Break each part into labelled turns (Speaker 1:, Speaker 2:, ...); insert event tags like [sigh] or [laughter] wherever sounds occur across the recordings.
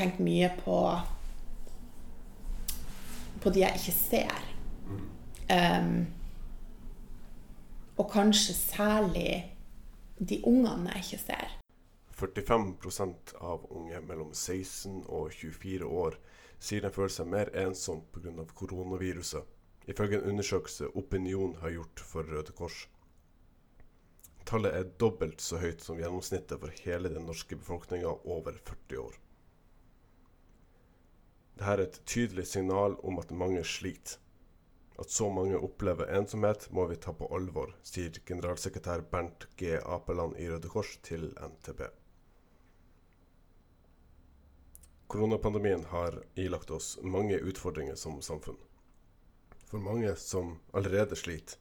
Speaker 1: tenkt mye på på de jeg ikke ser. Um, og kanskje særlig de ungene jeg ikke ser.
Speaker 2: 45% av unge mellom 16 og 24 år sier de føler seg mer ensom pga. koronaviruset, ifølge en undersøkelse Opinion har gjort for Røde Kors. Tallet er dobbelt så høyt som gjennomsnittet for hele den norske befolkninga over 40 år. Dette er et tydelig signal om at mange sliter. At så mange opplever ensomhet, må vi ta på alvor, sier generalsekretær Bernt G. Apeland i Røde Kors til NTB. Koronapandemien har ilagt oss mange utfordringer som samfunn. For mange som allerede sliter,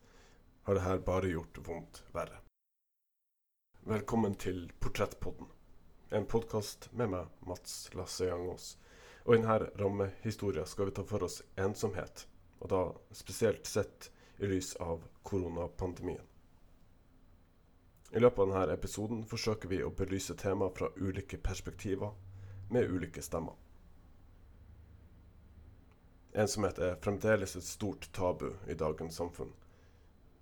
Speaker 2: har dette bare gjort vondt verre. Velkommen til Portrettpodden, en podkast med meg, Mats Lasse Jangås. Og i denne rammehistoria skal vi ta for oss ensomhet, og da spesielt sett i lys av koronapandemien. I løpet av denne episoden forsøker vi å belyse temaet fra ulike perspektiver, med ulike stemmer. Ensomhet er fremdeles et stort tabu i dagens samfunn.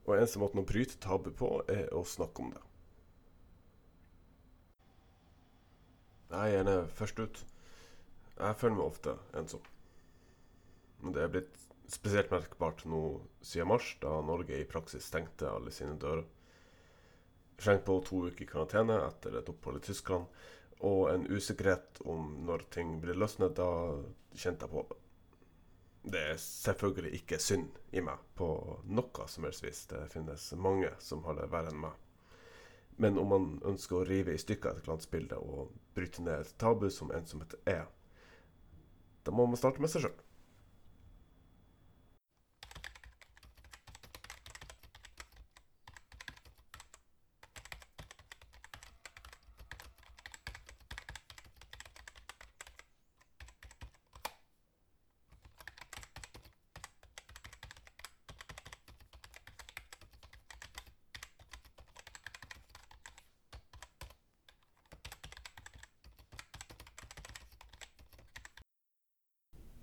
Speaker 2: Og eneste måten å bryte tabu på, er å snakke om det. Jeg er gjerne først ut. Jeg føler meg ofte ensom. Men det er blitt spesielt merkbart nå siden mars, da Norge i praksis stengte alle sine dører. Slengt på to uker i karantene etter et opphold i Tyskland, og en usikkerhet om når ting blir løsnet, da kjente jeg på det. Det er selvfølgelig ikke synd i meg på noe som helst vis. Det finnes mange som har det verre enn meg. Men om man ønsker å rive i stykker et glansbilde og bryte ned et tabu som ensomhet er, da må man starte med seg sjøl.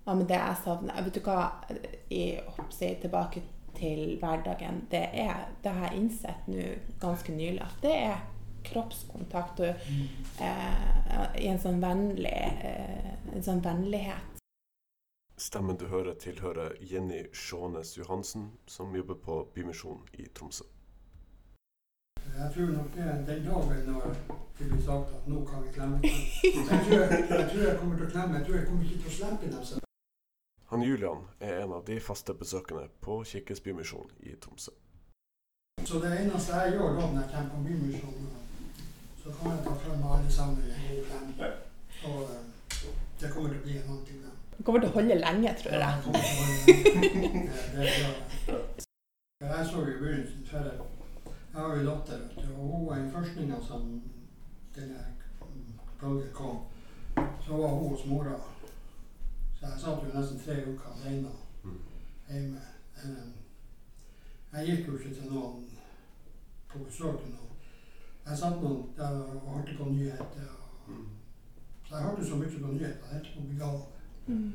Speaker 1: Ja, men det jeg savner Vet du hva, jeg hopper tilbake til hverdagen. Det er det har jeg innsett nå ganske nylig at det er kroppskontakt og eh, i en sånn vennlig eh, en sånn vennlighet.
Speaker 2: Stemmen du hører, tilhører Jenny Sjånes Johansen, som jobber på Bymisjonen i Tromsø.
Speaker 3: Jeg tror nok det den dagen når det blir sagt at nå kan vi klemme. Jeg tror jeg, jeg, tror jeg kommer til å klemme. Jeg tror jeg kommer ikke til å slippe dem.
Speaker 2: Julian er en av de faste besøkende på Kirkens Bymisjon i Tromsø.
Speaker 3: Så det eneste jeg gjør da når jeg kommer på Bymisjonen, så kommer jeg ta frem alle sammen i en klem. Og uh, det kommer til å bli en annen ting.
Speaker 1: Det kommer til å holde lenge, tror jeg.
Speaker 3: Ja, det er jeg. Så i begynnelsen før jeg, har jo en datter, vet du, og hun var den første som denne bølgen kom. Så var hun hos mora. Så jeg satt jo nesten tre uker alene hjemme. Jeg gikk jo ikke til noen på besøk til noen. Jeg satt noen der og hørte på nyheter. Så jeg hørte så mye på nyheter. Jeg holdt på å bli gal.
Speaker 1: Mm.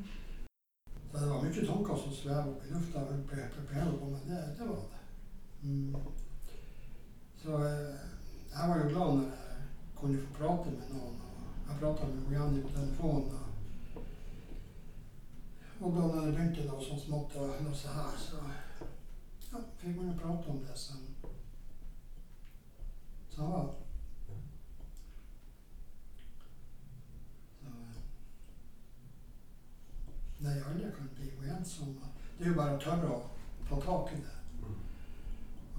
Speaker 3: Så det var mye tanker som svev opp i lufta på meg. Det, det var det. Mm. Så eh, jeg var jo glad når jeg kunne få prate med noen. Jeg prata med Janni på telefonen. Og, og da når det begynte da, sånn smått å låse her, så ja, fikk man jo prate om det Så, så ja. Så, nei, alle kan bli jo ensomme. Det er jo bare å tørre å ta tak i det.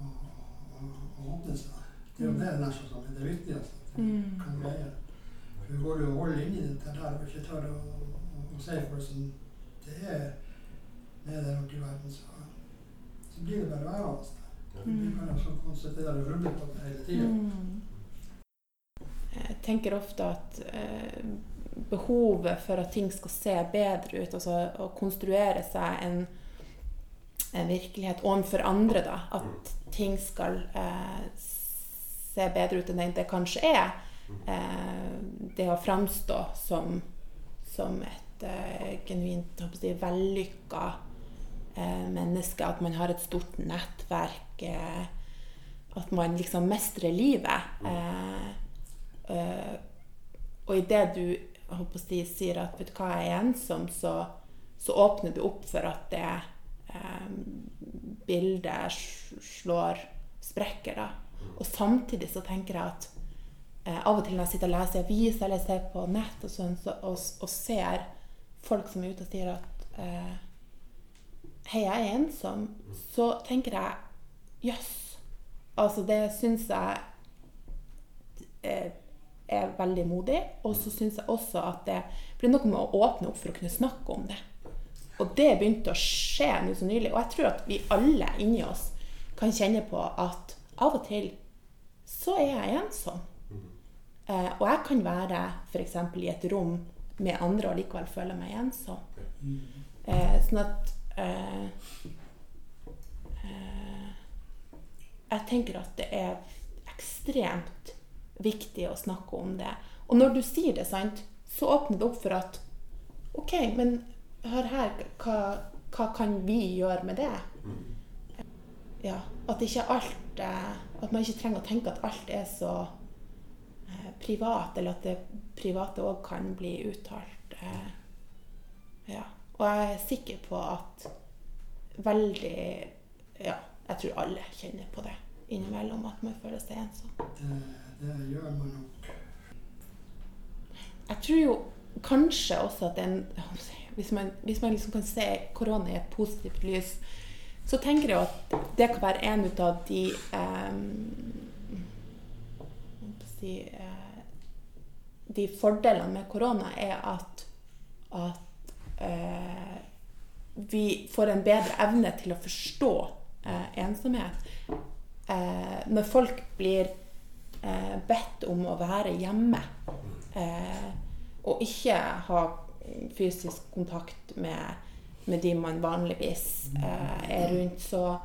Speaker 3: Og, og, og åpne seg. Det er jo det nesten som er det viktigste. Vi kan greie. For vi går jo og holder inni dette her og ikke tør å, å, å si hvordan det er ute i verden, så, så blir det bare værende der. Vi kan altså så og rulle på det hele tida.
Speaker 1: Mm. Jeg tenker ofte at eh, behovet for at ting skal se bedre ut, altså å konstruere seg en, en virkelighet overfor andre, da, at ting skal eh, se bedre ut enn det kanskje er, eh, det å framstå som som et eh, genuint si, vellykka eh, menneske. At man har et stort nettverk. Eh, at man liksom mestrer livet. Eh, eh, og idet du si, sier at vet du hva, jeg er ensom, så, så åpner du opp for at det eh, bildet slår sprekker. da. Og samtidig så tenker jeg at av og til når jeg sitter og leser i avis eller ser på nett og, sånn, så, og, og ser folk som er ute og sier at eh, Hei, jeg er ensom. Så tenker jeg jøss. Altså, det syns jeg eh, er veldig modig. Og så syns jeg også at det blir noe med å åpne opp for å kunne snakke om det. Og det begynte å skje nå så nylig. Og jeg tror at vi alle inni oss kan kjenne på at av og til så er jeg ensom. Eh, og jeg kan være f.eks. i et rom med andre og likevel føle meg ensom. Eh, sånn at eh, eh, Jeg tenker at det er ekstremt viktig å snakke om det. Og når du sier det, sant, så åpner det opp for at OK, men hør her, hva, hva kan vi gjøre med det? Ja, at ikke alt eh, At man ikke trenger å tenke at alt er så privat, eller at det private òg kan bli uttalt. Eh, ja. Og jeg er sikker på at veldig Ja, jeg tror alle kjenner på det innimellom, at man føler seg ensom.
Speaker 3: Det, det gjør man nok.
Speaker 1: Jeg tror jo kanskje også at en Hvis man, hvis man liksom kan se korona i et positivt lys, så tenker jeg at det kan være en ut av de jeg si, De fordelene med korona er at, at eh, vi får en bedre evne til å forstå eh, ensomhet. Eh, når folk blir eh, bedt om å være hjemme eh, og ikke ha fysisk kontakt med, med de man vanligvis eh, er rundt, så,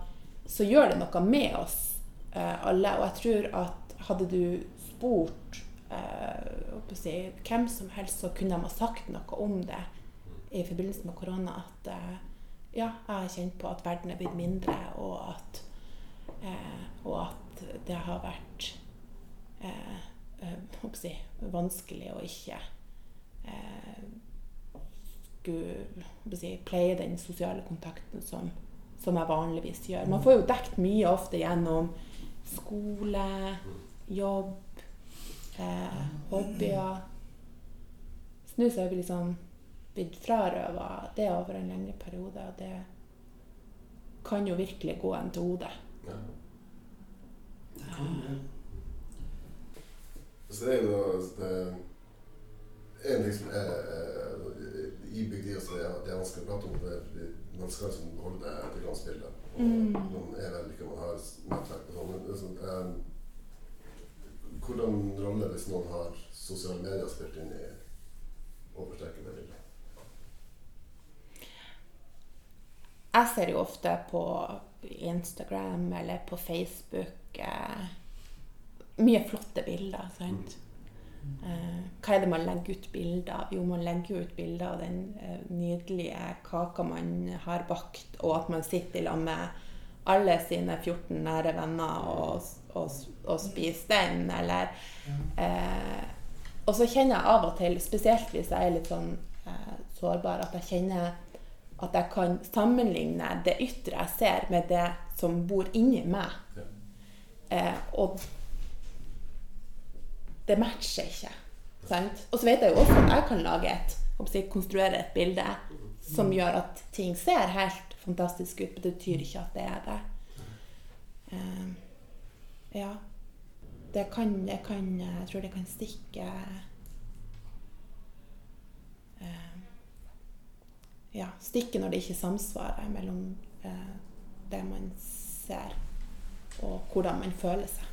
Speaker 1: så gjør det noe med oss alle. Og jeg tror at hadde du spurt eh, si, hvem som helst, så kunne de ha sagt noe om det i forbindelse med korona. At eh, ja, jeg har kjent på at verden er blitt mindre, og at, eh, og at det har vært eh, eh, si, vanskelig å ikke eh, skulle håper si, pleie den sosiale kontakten som, som jeg vanligvis gjør. Man får jo dekt mye ofte gjennom skole, jobb, eh, hobbyer. Så nå så er vi liksom blitt frarøva det over en lengre periode, og det kan jo virkelig gå en til hodet.
Speaker 2: Ja.
Speaker 3: Det kan det.
Speaker 2: Så det er jo det, En ting som er er ibygd i oss, det er vanskelig å prate om. Det, man skal liksom holde det til glansbildet.
Speaker 1: Mm.
Speaker 2: Man er vellykket, man har nettverk og sånn. men det er sånn, eh, hvordan rolle hvis noen har sosiale medier spilt inn i å forsterke det bildet?
Speaker 1: Jeg ser jo ofte på Instagram eller på Facebook eh, mye flotte bilder. sant? Eh, hva er det man legger ut bilder av? Jo, man legger ut bilder av den eh, nydelige kaka man har bakt, og at man sitter i lag med alle sine 14 nære venner og, og, og spise den, eller eh, Og så kjenner jeg av og til, spesielt hvis jeg er litt sånn eh, sårbar, at jeg kjenner at jeg kan sammenligne det ytre jeg ser, med det som bor inni meg. Eh, og det matcher ikke. Sant? Og så vet jeg jo også at jeg kan lage et, jeg, konstruere et bilde som gjør at ting ser helt fantastisk ut, men det betyr ikke at det er det. Uh, ja. Det kan, det kan Jeg tror det kan stikke uh, Ja, stikke når det ikke samsvarer mellom uh, det man ser, og hvordan man føler seg.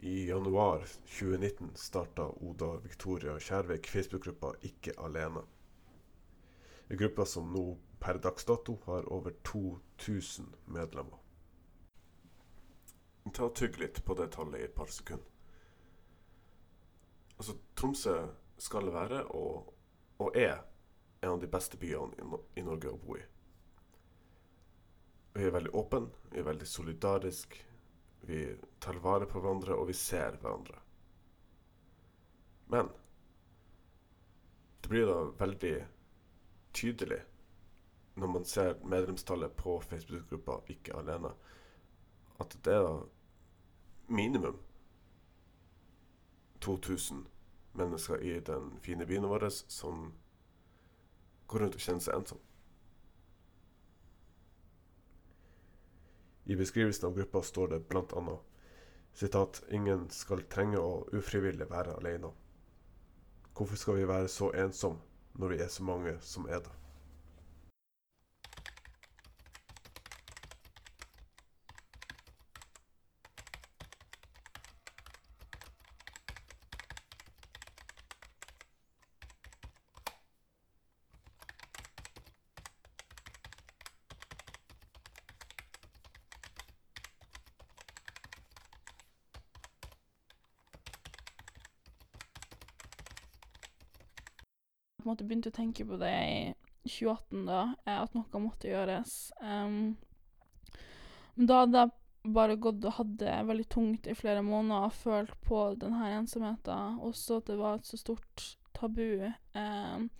Speaker 2: I januar 2019 starta Oda Victoria Kjærvik Facebook-gruppa Ikke alene. En gruppe som nå per dags dato har over 2000 medlemmer. Ta og Tygg litt på det tallet i et par sekunder. Altså, Tromsø skal være, og og er en av de beste byene i, i Norge å bo i. Vi er veldig åpne, vi er veldig solidariske, vi tar vare på hverandre, og vi ser hverandre. Men det blir da veldig tydelig når man ser medlemstallet på Facebook-gruppa Ikke alene, at det er minimum 2000 mennesker i den fine byen vår som går rundt og kjenner seg ensom. I beskrivelsen av gruppa står det bl.a.: sitat, 'Ingen skal trenge å ufrivillig være alene'. Hvorfor skal vi være så ensomme når vi er så mange som er det?
Speaker 4: På måte begynte å tenke på det i 2018, da, eh, at noe måtte gjøres. Um, da hadde jeg bare gått og hatt det veldig tungt i flere måneder og følt på denne ensomheten. Også at det var et så stort tabu um,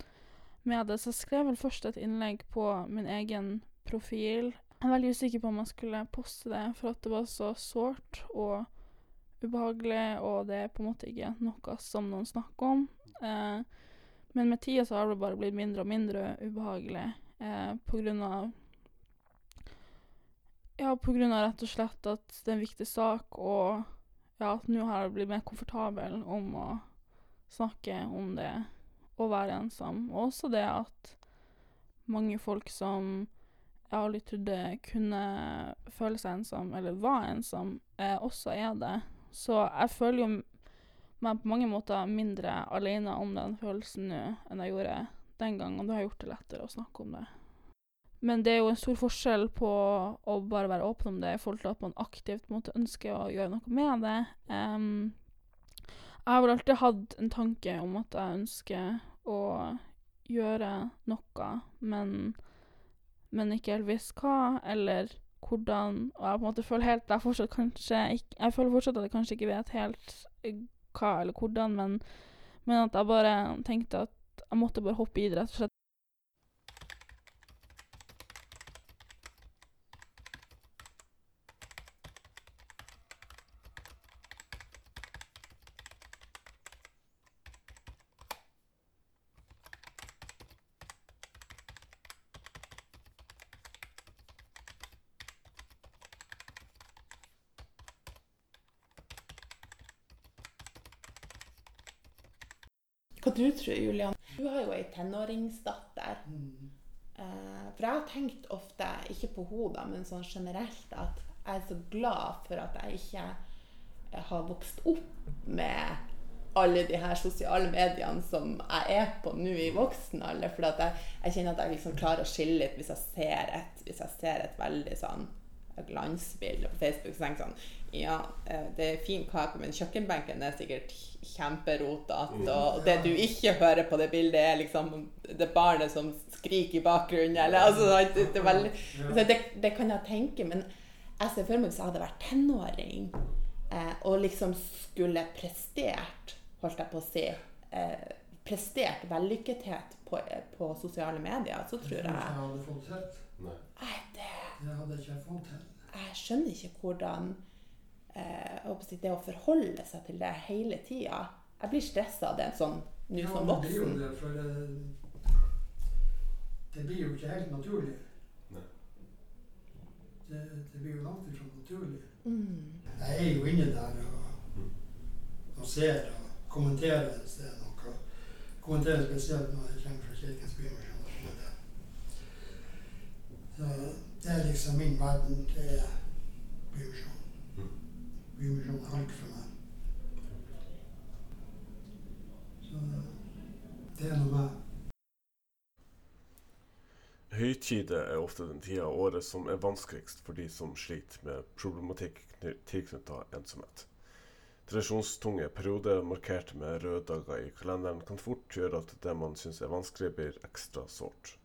Speaker 4: med det. Så jeg skrev vel først et innlegg på min egen profil. Jeg er veldig usikker på om jeg skulle poste det, for at det var så sårt og ubehagelig, og det er på en måte ikke noe som noen snakker om. Eh, men med tida så har det bare blitt mindre og mindre ubehagelig eh, på grunn av Ja, på grunn av rett og slett at det er en viktig sak, og ja, at nå har jeg blitt mer komfortabel om å snakke om det å være ensom. Og også det at mange folk som jeg aldri trodde kunne føle seg ensom, eller var ensom, eh, også er det. Så jeg føler jo meg på mange måter mindre alene om den følelsen nå enn jeg gjorde den gangen, det har gjort det lettere å snakke om det. Men det er jo en stor forskjell på å bare være åpen om det i forhold til at man aktivt måtte ønske å gjøre noe med det. Um, jeg har vel alltid hatt en tanke om at jeg ønsker å gjøre noe, men, men ikke helt visst hva, eller hvordan. Og jeg på en måte føler helt jeg fortsatt kanskje ikke Jeg føler fortsatt at jeg kanskje ikke vet helt hva eller hvordan, men, men at jeg bare tenkte at jeg måtte bare hoppe i det, rett og slett.
Speaker 1: Hva du tror Julian? Du har jo ei tenåringsdatter.
Speaker 3: Mm.
Speaker 1: Eh, for jeg har tenkt ofte, ikke på henne, men sånn generelt, at jeg er så glad for at jeg ikke eh, har vokst opp med alle de her sosiale mediene som jeg er på nå i voksen alder. For jeg, jeg kjenner at jeg liksom klarer å skille litt hvis jeg ser et, hvis jeg ser et veldig sånn glansbilde på Facebook. Så tenker jeg sånn Ja, eh, det er fin kake, men kjøkkenbenken er sikkert kjemperotete. Og det du ikke hører på det bildet, er liksom det barnet som skriker i bakgrunnen. Eller, altså, det, det, er veldig, så det, det kan jeg tenke, men jeg ser for meg hvis jeg hadde vært tenåring eh, og liksom skulle prestert, holdt jeg på å si eh, Prestert vellykkethet på, på sosiale medier, så tror
Speaker 3: Jeg.
Speaker 2: Nei,
Speaker 1: det
Speaker 3: Det hadde jeg ikke fått til.
Speaker 1: jeg skjønner ikke hvordan eh, det å forholde seg til det hele tida Jeg blir stressa av det sånn nå
Speaker 3: Ja,
Speaker 1: som
Speaker 3: voksen. det blir jo det, for det, det blir jo ikke helt naturlig.
Speaker 2: Nei.
Speaker 3: Det, det blir jo langt ifra naturlig.
Speaker 1: Mm.
Speaker 3: Jeg er jo inne der og, og ser og kommenterer hvis det er noe. Kommenterer spesielt når jeg kommer fra Kirkens Bymisjon. Det er liksom min verden. Det er Bymisjonen. Bymisjonen er alt for meg. Så det er noe meg.
Speaker 2: Høytider er ofte den tida av året som er vanskeligst for de som sliter med problematikk tilknytta ensomhet. Tradisjonstunge perioder markert med røde dager i kalenderen kan fort gjøre at det man syns er vanskelig, blir ekstra sårt.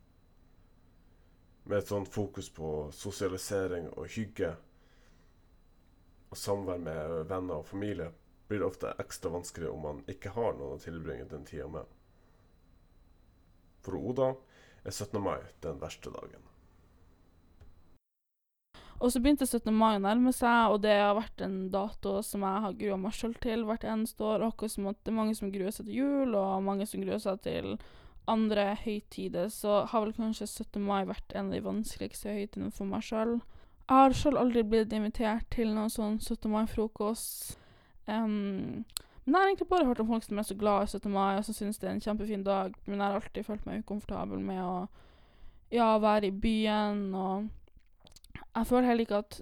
Speaker 2: Med et sånt fokus på sosialisering og hygge og samvær med venner og familie blir det ofte ekstra vanskelig om man ikke har noen å tilbringe den tida med. For Oda er 17. mai den verste dagen.
Speaker 4: Og så begynte 17. mai å nærme seg, og det har vært en dato som jeg har grua meg sjøl til hvert eneste år. Akkurat som at det er mange som gruer seg til jul, og mange som gruer seg til andre høytider. Så har vel kanskje 17. mai vært en av de vanskeligste høytidene for meg sjøl. Jeg har sjøl aldri blitt invitert til noen sånn 17. mai-frokost. Um, men jeg har egentlig bare hørt om folk som er så glad i 17. mai, og som syns det er en kjempefin dag. Men jeg har alltid følt meg ukomfortabel med å ja, være i byen og Jeg føler heller ikke at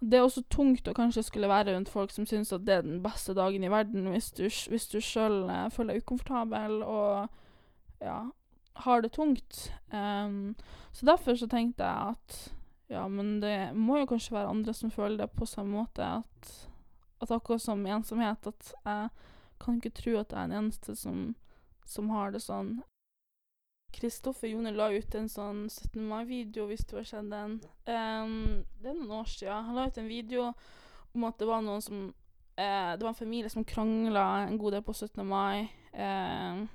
Speaker 4: Det er også tungt å kanskje skulle være rundt folk som syns at det er den beste dagen i verden, hvis du, hvis du sjøl eh, føler deg ukomfortabel og ja, har det tungt. Um, så derfor så tenkte jeg at ja, men det må jo kanskje være andre som føler det på samme måte. At at akkurat som ensomhet, at jeg kan ikke tro at jeg er den eneste som, som har det sånn. Kristoffer Jone la ut en sånn 17. mai-video, hvis du har sett den. Um, det er noen år siden. Han la ut en video om at det var noen som uh, Det var en familie som krangla en god del på 17. mai. Uh,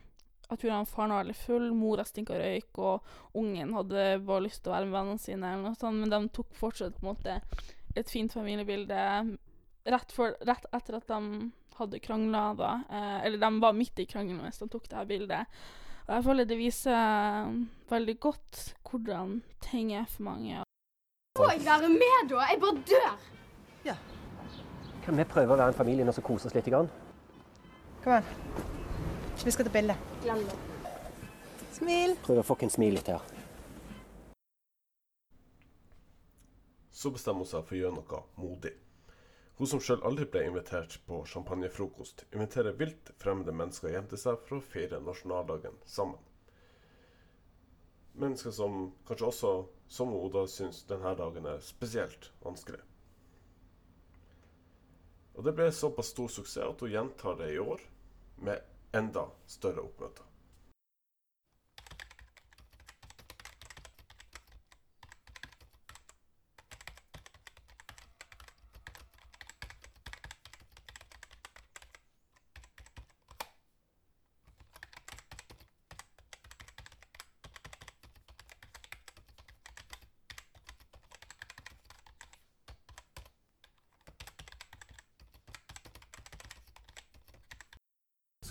Speaker 4: jeg tror han faren var veldig full, mora stinka røyk, og ungen hadde bare lyst til å være med vennene sine, eller noe sånt, men de tok fortsatt på en måte et fint familiebilde rett, for, rett etter at de hadde krangla, da eh, Eller de var midt i krangelen mens de tok det her bildet. Og jeg føler det viser eh, veldig godt hvordan ting er for mange.
Speaker 5: Må jeg være med, da? Jeg bare dør. Ja.
Speaker 6: Kan vi prøve å være en familie og så kose oss litt? Grann?
Speaker 7: Kom an. Vi skal ta bilde.
Speaker 5: Glem det.
Speaker 7: Smil.
Speaker 6: Prøv å fucking smile litt her.
Speaker 2: Så bestemmer hun seg for å gjøre noe modig. Hun som sjøl aldri ble invitert på champagnefrokost, inviterer vilt fremmede mennesker hjem til seg for å feire nasjonaldagen sammen. Mennesker som kanskje også, som Oda, syns denne dagen er spesielt vanskelig. Og det ble såpass stor suksess at hun gjentar det i år, med enda større oppmøter.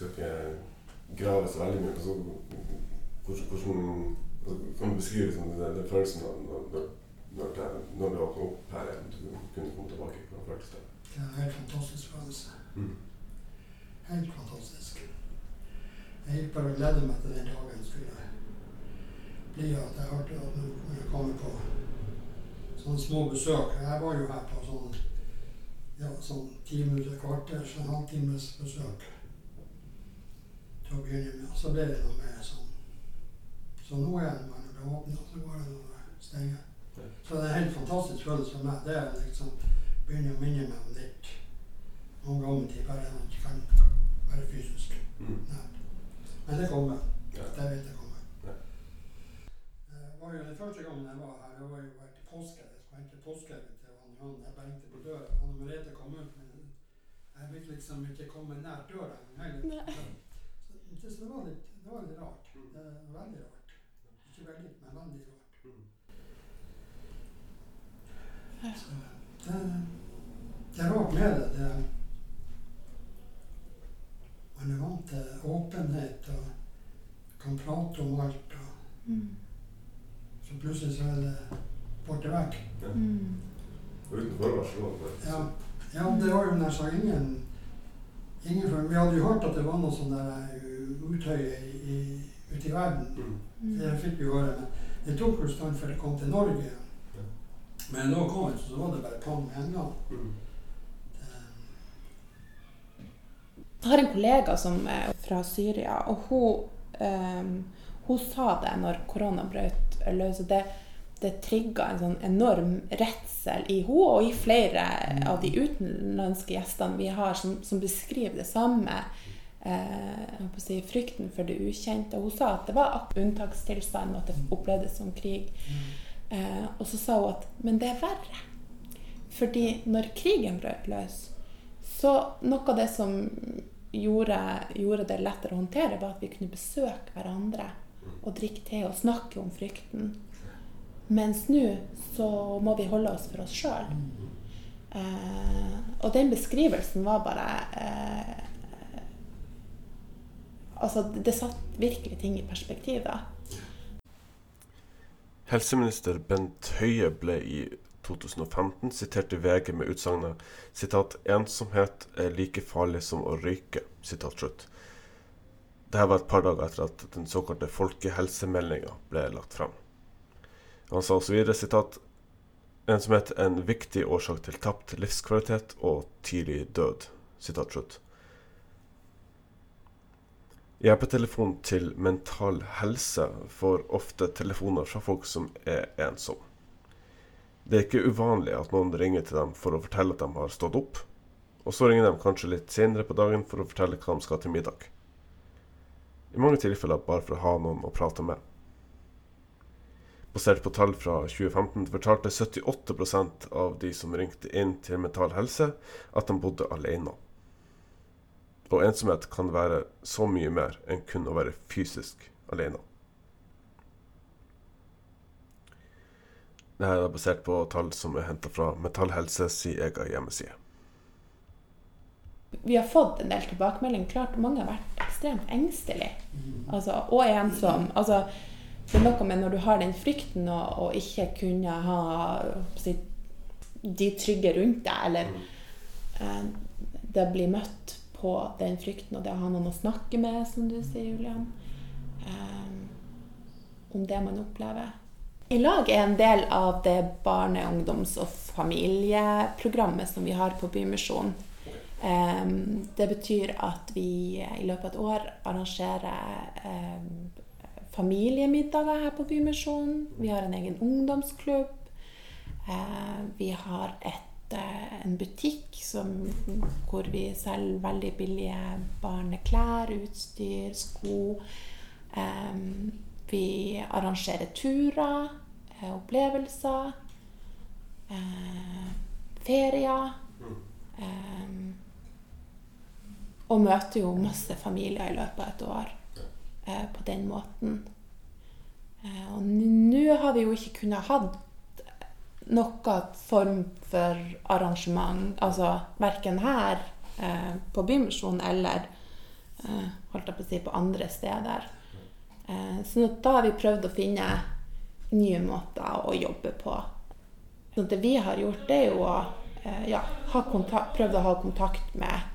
Speaker 2: Skal ikke grave så veldig mye på sånn hvordan, hvordan altså, Kan du beskrive liksom, den, den følelsen når, når, når, det, når det åpner opp her igjen? Du kunne komme tilbake. Hvordan føltes det?
Speaker 3: Det er en helt fantastisk følelse.
Speaker 2: Mm.
Speaker 3: Helt fantastisk. Jeg gikk bare og gledet meg til den dagen skulle bli at jeg hørte at nå kunne komme på sånne små besøk. Jeg var jo her på sånn ja, sånn ti minutter, kvarters, en halvtimes besøk til å begynne med. Og så ble det noe mer sånn. Så nå er det bare når det åpner, så går det når det stenger. Så det er en helt fantastisk følelse for meg. Det er liksom begynner å minne meg om litt noen ganger til bare man ikke kan være fysisk
Speaker 2: Mm.
Speaker 3: nært. Men det kommer.
Speaker 2: Ja.
Speaker 3: Det vet jeg kommer.
Speaker 2: Ja.
Speaker 3: Det var jo den første gangen jeg var her, det var jo vært i påske. Jeg skulle hente påskeegget til han Johan. Jeg bengte på døra. Han og Merete kom ut, men jeg fikk liksom ikke komme nær døra engang. Så det var litt, det var litt rart. Det var veldig rart. Ikke veldig, men veldig rart.
Speaker 2: Mm.
Speaker 3: Så det, det er rart med det. det. Man er vant til åpenhet og kan prate om alt. Og
Speaker 1: Mm.
Speaker 3: så plutselig så er det borte vekk.
Speaker 1: Mm.
Speaker 2: Uten forvarsel.
Speaker 3: Ja, ja det var jo nær sagt ingen, ingen for, Vi hadde jo hørt at det var noe sånn i, i, ute i verden.
Speaker 2: Mm.
Speaker 3: Det fikk vi høre. Men det tok jo stund før det kom til Norge.
Speaker 2: Ja.
Speaker 3: Men da kom det, så var det bare pang med en gang.
Speaker 2: Mm.
Speaker 1: Jeg har en kollega som er fra Syria, og hun, um, hun sa det når korona brøt løs. Det, det trigga en sånn enorm redsel i henne og i flere av de utenlandske gjestene vi har, som, som beskriver det samme. Eh, si, frykten for det ukjente. Hun sa at det var ak- unntakstilstand, og at det opplevdes som krig. Eh, og så sa hun at men det er verre. Fordi når krigen brøt løs, så noe av det som gjorde, gjorde det lettere å håndtere, var at vi kunne besøke hverandre og drikke te og snakke om frykten. Mens nå så må vi holde oss for oss sjøl. Eh, og den beskrivelsen var bare eh, Altså, det satt virkelig ting i perspektiv, da.
Speaker 2: Helseminister Bent Høie ble i 2015 sitert i VG med utsagnet sitat, 'ensomhet er like farlig som å røyke'. Sitat slutt. Dette var et par dager etter at den såkalte folkehelsemeldinga ble lagt frem. Han sa også videre sitat, 'ensomhet er en viktig årsak til tapt livskvalitet og tidlig død'. Sitat slutt. Hjelpetelefon til Mental Helse får ofte telefoner fra folk som er ensomme. Det er ikke uvanlig at noen ringer til dem for å fortelle at de har stått opp, og så ringer de kanskje litt senere på dagen for å fortelle hva de skal til middag. I mange tilfeller bare for å ha noen å prate med. Basert på tall fra 2015 fortalte 78% av de som ringte inn til Mental Helse, at de bodde alene. Og ensomhet kan være så mye mer enn kun å være fysisk alene. Dette er basert på tall som er henta fra Mental Helse sin egen hjemmeside.
Speaker 1: Vi har fått en del tilbakemeldinger. Klart mange har vært ekstremt engstelige altså, og ensom. Altså, det er noe med når du har den frykten og, og ikke kunne ha si, de trygge rundt deg, eller eh, det blir møtt på den frykten og det å ha noen å snakke med, som du sier, Julian. Eh, om det man opplever. I lag er en del av det barne-, ungdoms- og familieprogrammet som vi har på Bymisjonen. Eh, det betyr at vi i løpet av et år arrangerer eh, familiemiddager her på Bymisjonen. Vi har en egen ungdomsklubb. Eh, vi har et, eh, en butikk som, hvor vi selger veldig billige barneklær, utstyr, sko. Eh, vi arrangerer turer, opplevelser, ferier. Og møter jo masse familier i løpet av et år eh, på den måten. Eh, og nå har vi jo ikke kunnet hatt noen form for arrangement, altså verken her eh, på Bymisjonen eller holdt jeg på å si, på andre steder. Så da har vi prøvd å finne nye måter å jobbe på. Så det vi har gjort, det er jo å ja, kontakt, prøvd å ha kontakt med,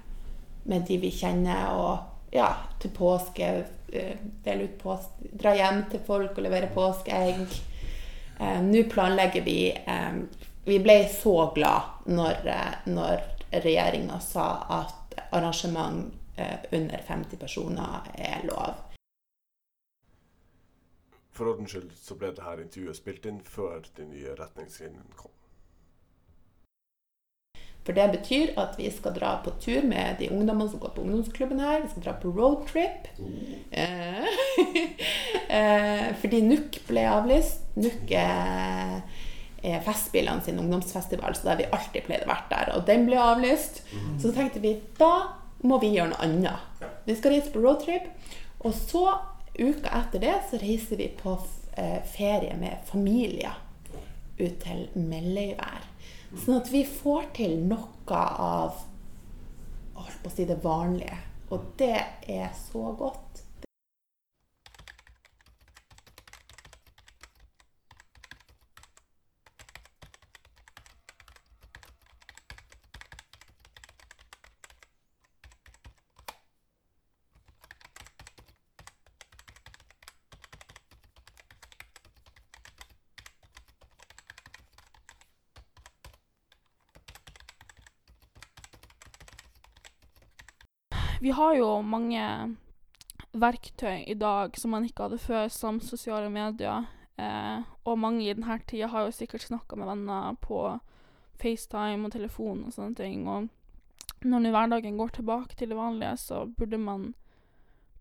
Speaker 1: med de vi kjenner, og ja, til påske dele ut påske, dra hjem til folk og levere påskeegg. Eh, Nå planlegger vi eh, Vi ble så glad når, eh, når regjeringa sa at arrangement eh, under 50 personer er lov.
Speaker 2: For ordens skyld så ble dette intervjuet spilt inn før de nye retningslinjene kom.
Speaker 1: For det betyr at vi skal dra på tur med de ungdommene som går på ungdomsklubben her. Vi skal dra på roadtrip. Eh, [laughs] eh, fordi NUK ble avlyst. NUK er, er Festspillene sin ungdomsfestival, så der vi alltid pleide å være der. Og den ble avlyst. Så tenkte vi da må vi gjøre noe annet. Vi skal reise på roadtrip. Og så, uka etter det, så reiser vi på eh, ferie med familier ut til Melløyvær. Sånn at vi får til noe av holdt på å si det vanlige. Og det er så godt.
Speaker 4: Vi har jo mange verktøy i dag som man ikke hadde før, som sosiale medier. Eh, og mange i denne tida har jo sikkert snakka med venner på FaceTime og telefon og sånne ting. Og når nå hverdagen går tilbake til det vanlige, så burde man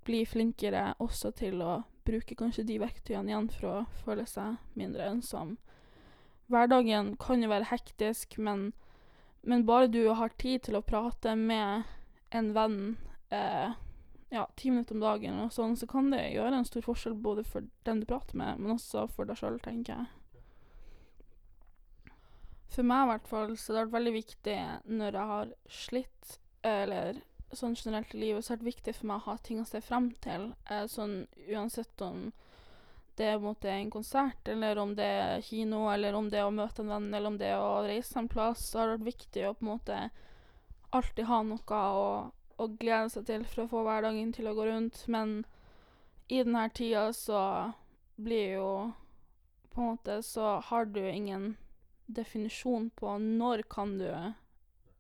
Speaker 4: bli flinkere også til å bruke kanskje de verktøyene igjen for å føle seg mindre ensom. Hverdagen kan jo være hektisk, men, men bare du har tid til å prate med en venn eh, ja, ti minutter om dagen, og sånn, så kan det gjøre en stor forskjell både for den du prater med, men også for deg sjøl, tenker jeg. For meg i hvert fall så det vært veldig viktig når jeg har slitt, eller sånn generelt i livet, så har det vært viktig for meg å ha ting å se frem til. Eh, sånn uansett om det er måte en konsert, eller om det er kino, eller om det er å møte en venn, eller om det er å reise en plass, så har det vært viktig å på en måte alltid ha noe å, å glede seg til for å få hverdagen til å gå rundt. Men i denne tida så blir jo På en måte så har du ingen definisjon på når kan du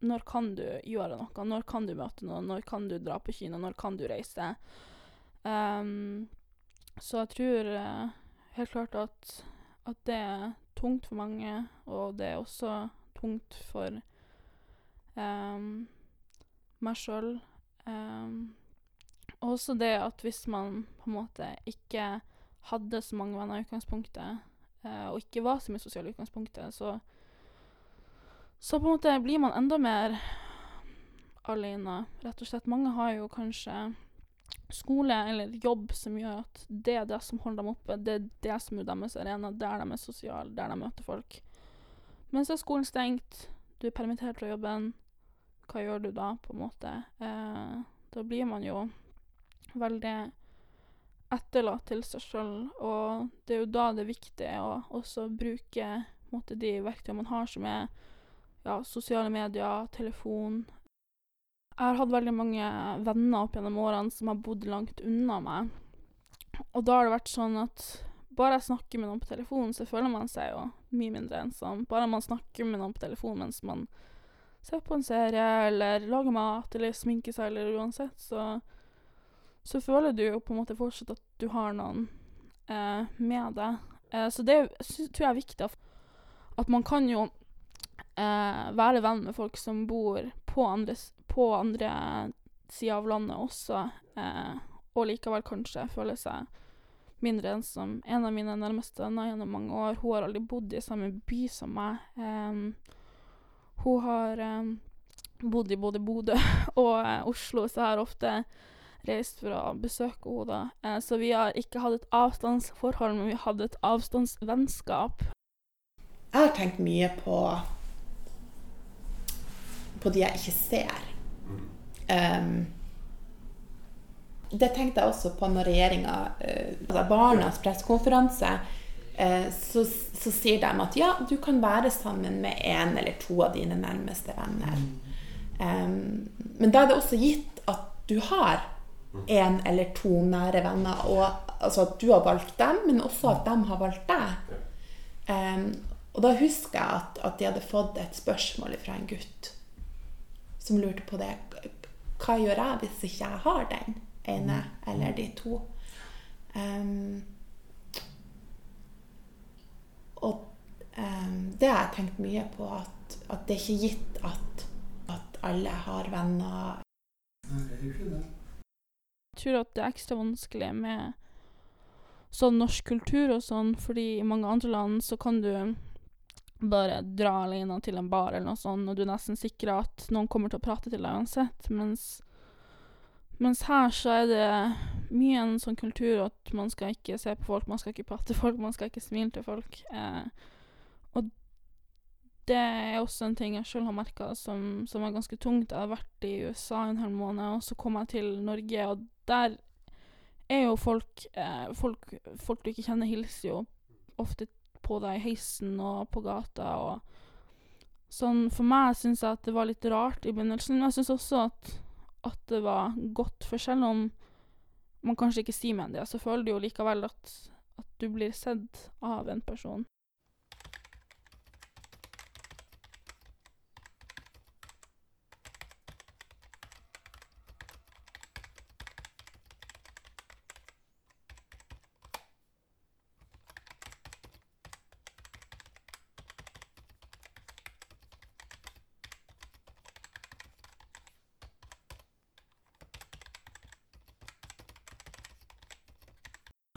Speaker 4: Når kan du gjøre noe? Når kan du møte noen? Når kan du dra på kino? Når kan du reise? Um, så jeg tror eh, helt klart at, at det er tungt for mange, og det er også tungt for ehm, meg sjøl. Um, også det at hvis man på en måte ikke hadde så mange venner i utgangspunktet, uh, og ikke var så mye sosial i utgangspunktet, så så på en måte blir man enda mer alene, rett og slett. Mange har jo kanskje skole eller jobb som gjør at det er det som holder dem oppe. Det er det som er deres arena, der de er sosiale, der de møter folk. Men så er skolen stengt, du er permittert fra jobben. Hva gjør du da, på en måte? Eh, da blir man jo veldig etterlatt til seg sjøl, og det er jo da det er viktig å også bruke måte, de verktøyene man har, som er ja, sosiale medier, telefon. Jeg har hatt veldig mange venner opp gjennom årene som har bodd langt unna meg. Og da har det vært sånn at bare jeg snakker med noen på telefonen, så føler man seg jo mye mindre ensom. Bare man snakker med noen på telefonen mens man ser på en serie, eller lage mat, eller sminke seg, eller uansett, så, så føler du jo på en måte fortsatt at du har noen eh, med deg. Eh, så det synes, tror jeg er viktig at, man kan jo eh, være venn med folk som bor på andre, på andre sida av landet også, eh, og likevel kanskje føle seg mindre ensom. En av mine nærmeste venner gjennom mange år, hun har aldri bodd i samme by som meg. Em, hun har em, bodd i både Bodø [laughs] og eh, Oslo, så jeg har ofte reist for å besøke henne. da. Eh, så vi har ikke hatt et avstandsforhold, men vi hadde et avstandsvennskap.
Speaker 1: Jeg har tenkt mye på på de jeg ikke ser. Um, det tenkte jeg også på når regjeringa uh, Barnas pressekonferanse. Eh, så, så sier de at ja, du kan være sammen med en eller to av dine nærmeste venner. Um, men da er det også gitt at du har en eller to nære venner, og altså at du har valgt dem, men også at de har valgt deg. Um, og da husker jeg at, at de hadde fått et spørsmål fra en gutt som lurte på det. Hva gjør jeg hvis ikke jeg har den ene eller de to? Um, og um, det har jeg tenkt mye på, at, at det er ikke gitt at, at alle har venner.
Speaker 3: Nei, det er jo ikke det.
Speaker 4: Jeg tror at det er ekstra vanskelig med sånn norsk kultur og sånn, fordi i mange andre land så kan du bare dra alene til en bar eller noe sånt, og du er nesten sikker at noen kommer til å prate til deg uansett, mens mens her så er det mye en sånn kultur at man skal ikke se på folk, man skal ikke prate til folk, man skal ikke smile til folk. Eh, og det er også en ting jeg sjøl har merka som, som er ganske tungt. Jeg har vært i USA en hel måned, og så kom jeg til Norge, og der er jo folk eh, folk, folk du ikke kjenner, hilser jo ofte på deg i heisen og på gata og Sånn for meg syns jeg at det var litt rart i begynnelsen, men jeg syns også at, at det var godt, for selv om man kanskje ikke sier med det, så føler du jo likevel at, at du blir sett av en person.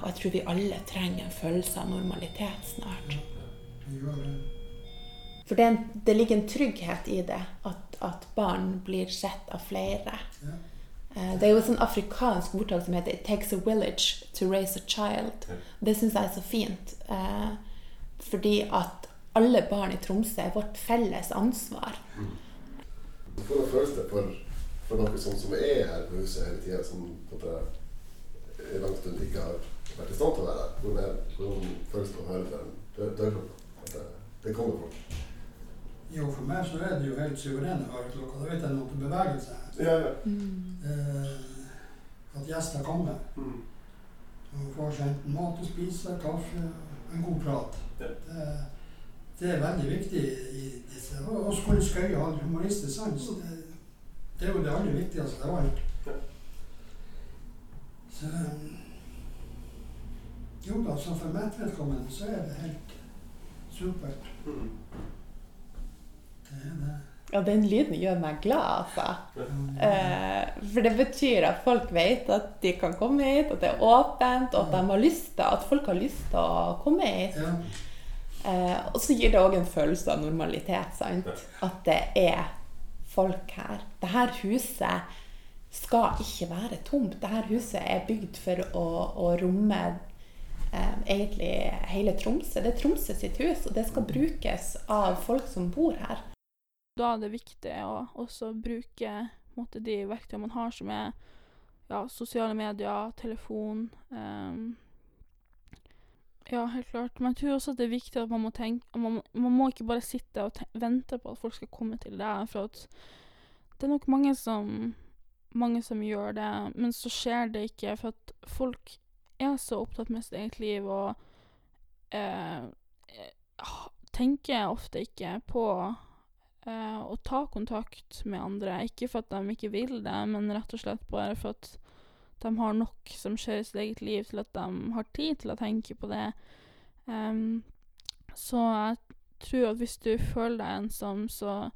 Speaker 1: Og jeg tror vi alle trenger en følelse av normalitet snart. For det, det ligger en trygghet i det, at, at barn blir sett av flere. Eh, Det er jo et sånn afrikansk ordtak som heter 'It takes a village to raise a child'. Det syns jeg er så fint. Eh, fordi at alle barn i Tromsø er vårt felles ansvar.
Speaker 2: Hvordan føles det for, for dere som, er her på huset hele tida, som på en måte i lang stund ikke har i stand til å være her? Hvordan, er, hvordan føles det å høre den en dørklokka? At det, det kommer folk?
Speaker 3: Jo, for meg så er det jo helt suverene høreklokka. Da vet jeg noe til bevegelse Ja,
Speaker 2: Ja, ja.
Speaker 3: Eh, at gjester kommer
Speaker 2: Mm.
Speaker 3: og får seg enten mat å spise, kaffe, en god prat.
Speaker 2: Ja.
Speaker 3: Det, det er veldig viktig i disse Og og skulle skøye ha en humoristisk sans. Det, det er jo det aller viktigste av alt.
Speaker 2: Ja.
Speaker 3: Så Jo da, så for mitt vedkommende så er det helt supert.
Speaker 2: Mm.
Speaker 3: Det er det.
Speaker 1: Ja, den lyden gjør meg glad, altså. Eh, for det betyr at folk vet at de kan komme hit, at det er åpent, og at, de har lyst til, at folk har lyst til å komme hit.
Speaker 3: Ja.
Speaker 1: Eh, og så gir det òg en følelse av normalitet, sant? At det er folk her. Dette huset skal ikke være tomt. Dette huset er bygd for å, å romme egentlig hele Tromsø. Det er Tromsø sitt hus, og det skal brukes av folk som bor her.
Speaker 4: Da er det viktig å også bruke måte, de verktøyene man har, som er ja, sosiale medier, telefon um, Ja, helt klart. Men jeg tror også at det er viktig at man må tenke Man, man må ikke bare sitte og te vente på at folk skal komme til deg, for det er nok mange som mange som gjør det, men så skjer det ikke, for at folk er så opptatt med sitt eget liv og eh, eh, tenker ofte ikke på eh, å ta kontakt med andre. Ikke for at de ikke vil det, men rett og slett bare for at de har nok som skjer i sitt eget liv til at de har tid til å tenke på det. Um, så jeg tror at hvis du føler deg ensom, så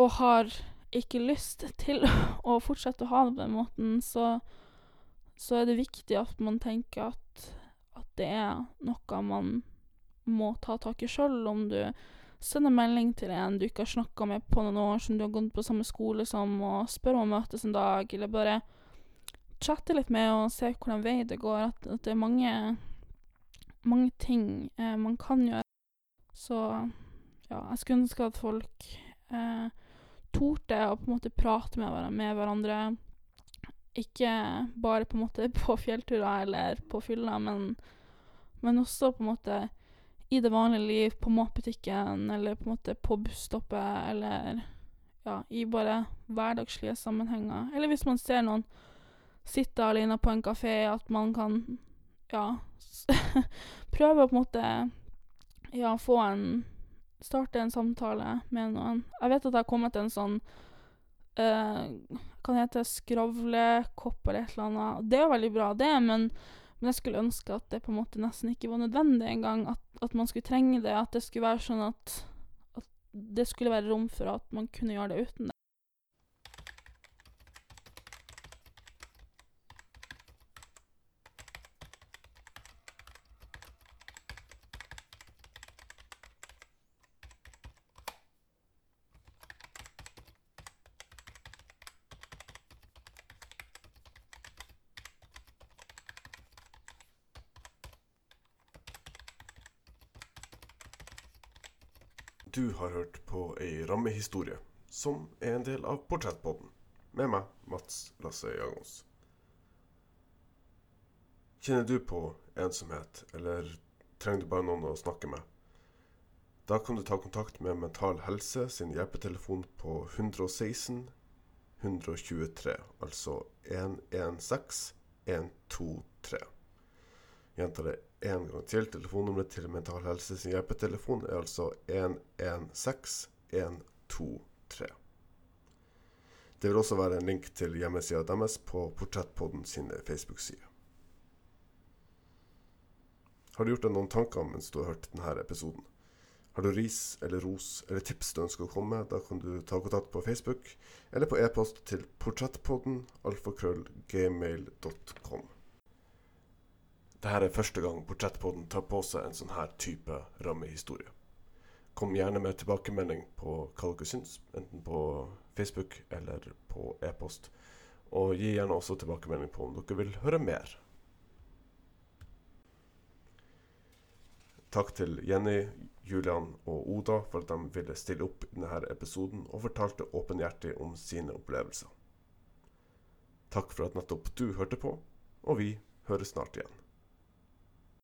Speaker 4: og har ikke lyst til [laughs] å fortsette å ha det på den måten, så, så er det viktig at man tenker at, at det er noe man må ta tak i sjøl, om du sender melding til en du ikke har snakka med på noen år, som du har gått på samme skole som, og spør om å møtes en dag, eller bare chatte litt med og se hvordan vei det går. At, at det er mange, mange ting eh, man kan gjøre. Så ja, jeg skulle ønske at folk eh, torde å på en måte prate med, med hverandre. Ikke bare på en måte [laughs] på fjellturer eller på fylla, men, men også på en måte i det vanlige liv, på matbutikken, eller på en måte på busstoppet, eller ja, i bare hverdagslige sammenhenger. Eller hvis man ser noen sitte alene på en kafé, at man kan ja, [laughs] prøve å på en måte ja, få en Starte en samtale med noen. Jeg vet at det har kommet en sånn eh, Kan hete skravlekopp eller et eller annet. Det er jo veldig bra, det, men men jeg skulle ønske at det på en måte nesten ikke var nødvendig engang. At, at man skulle trenge det. At det skulle være sånn at, at det skulle være rom for at man kunne gjøre det uten det.
Speaker 2: Du har hørt på ei rammehistorie som er en del av Portrettpodden, med meg, Mats Lasse Jangås. Kjenner du på ensomhet, eller trenger du bare noen å snakke med? Da kan du ta kontakt med Mental Helse sin hjelpetelefon på 116 123, altså 116 123. Gjentar det en gang til. Telefonnummeret til Mental Helse sin hjelpetelefon er altså 116 123. Det vil også være en link til hjemmesida deres på Portrettpodden sine Facebook-sider. Har du gjort deg noen tanker mens du har hørt denne episoden? Har du ris eller ros eller tips du ønsker å komme med, da kan du ta kontakt på Facebook eller på e-post til portrettpodden alfakrøll gmail.com. Dette er første gang Portrettpodden tar på seg en sånn her type rammehistorie. Kom gjerne med tilbakemelding på hva dere syns, enten på Facebook eller på e-post. Og gi gjerne også tilbakemelding på om dere vil høre mer. Takk til Jenny, Julian og Oda for at de ville stille opp i denne episoden og fortalte åpenhjertig om sine opplevelser. Takk for at nettopp du hørte på, og vi høres snart igjen.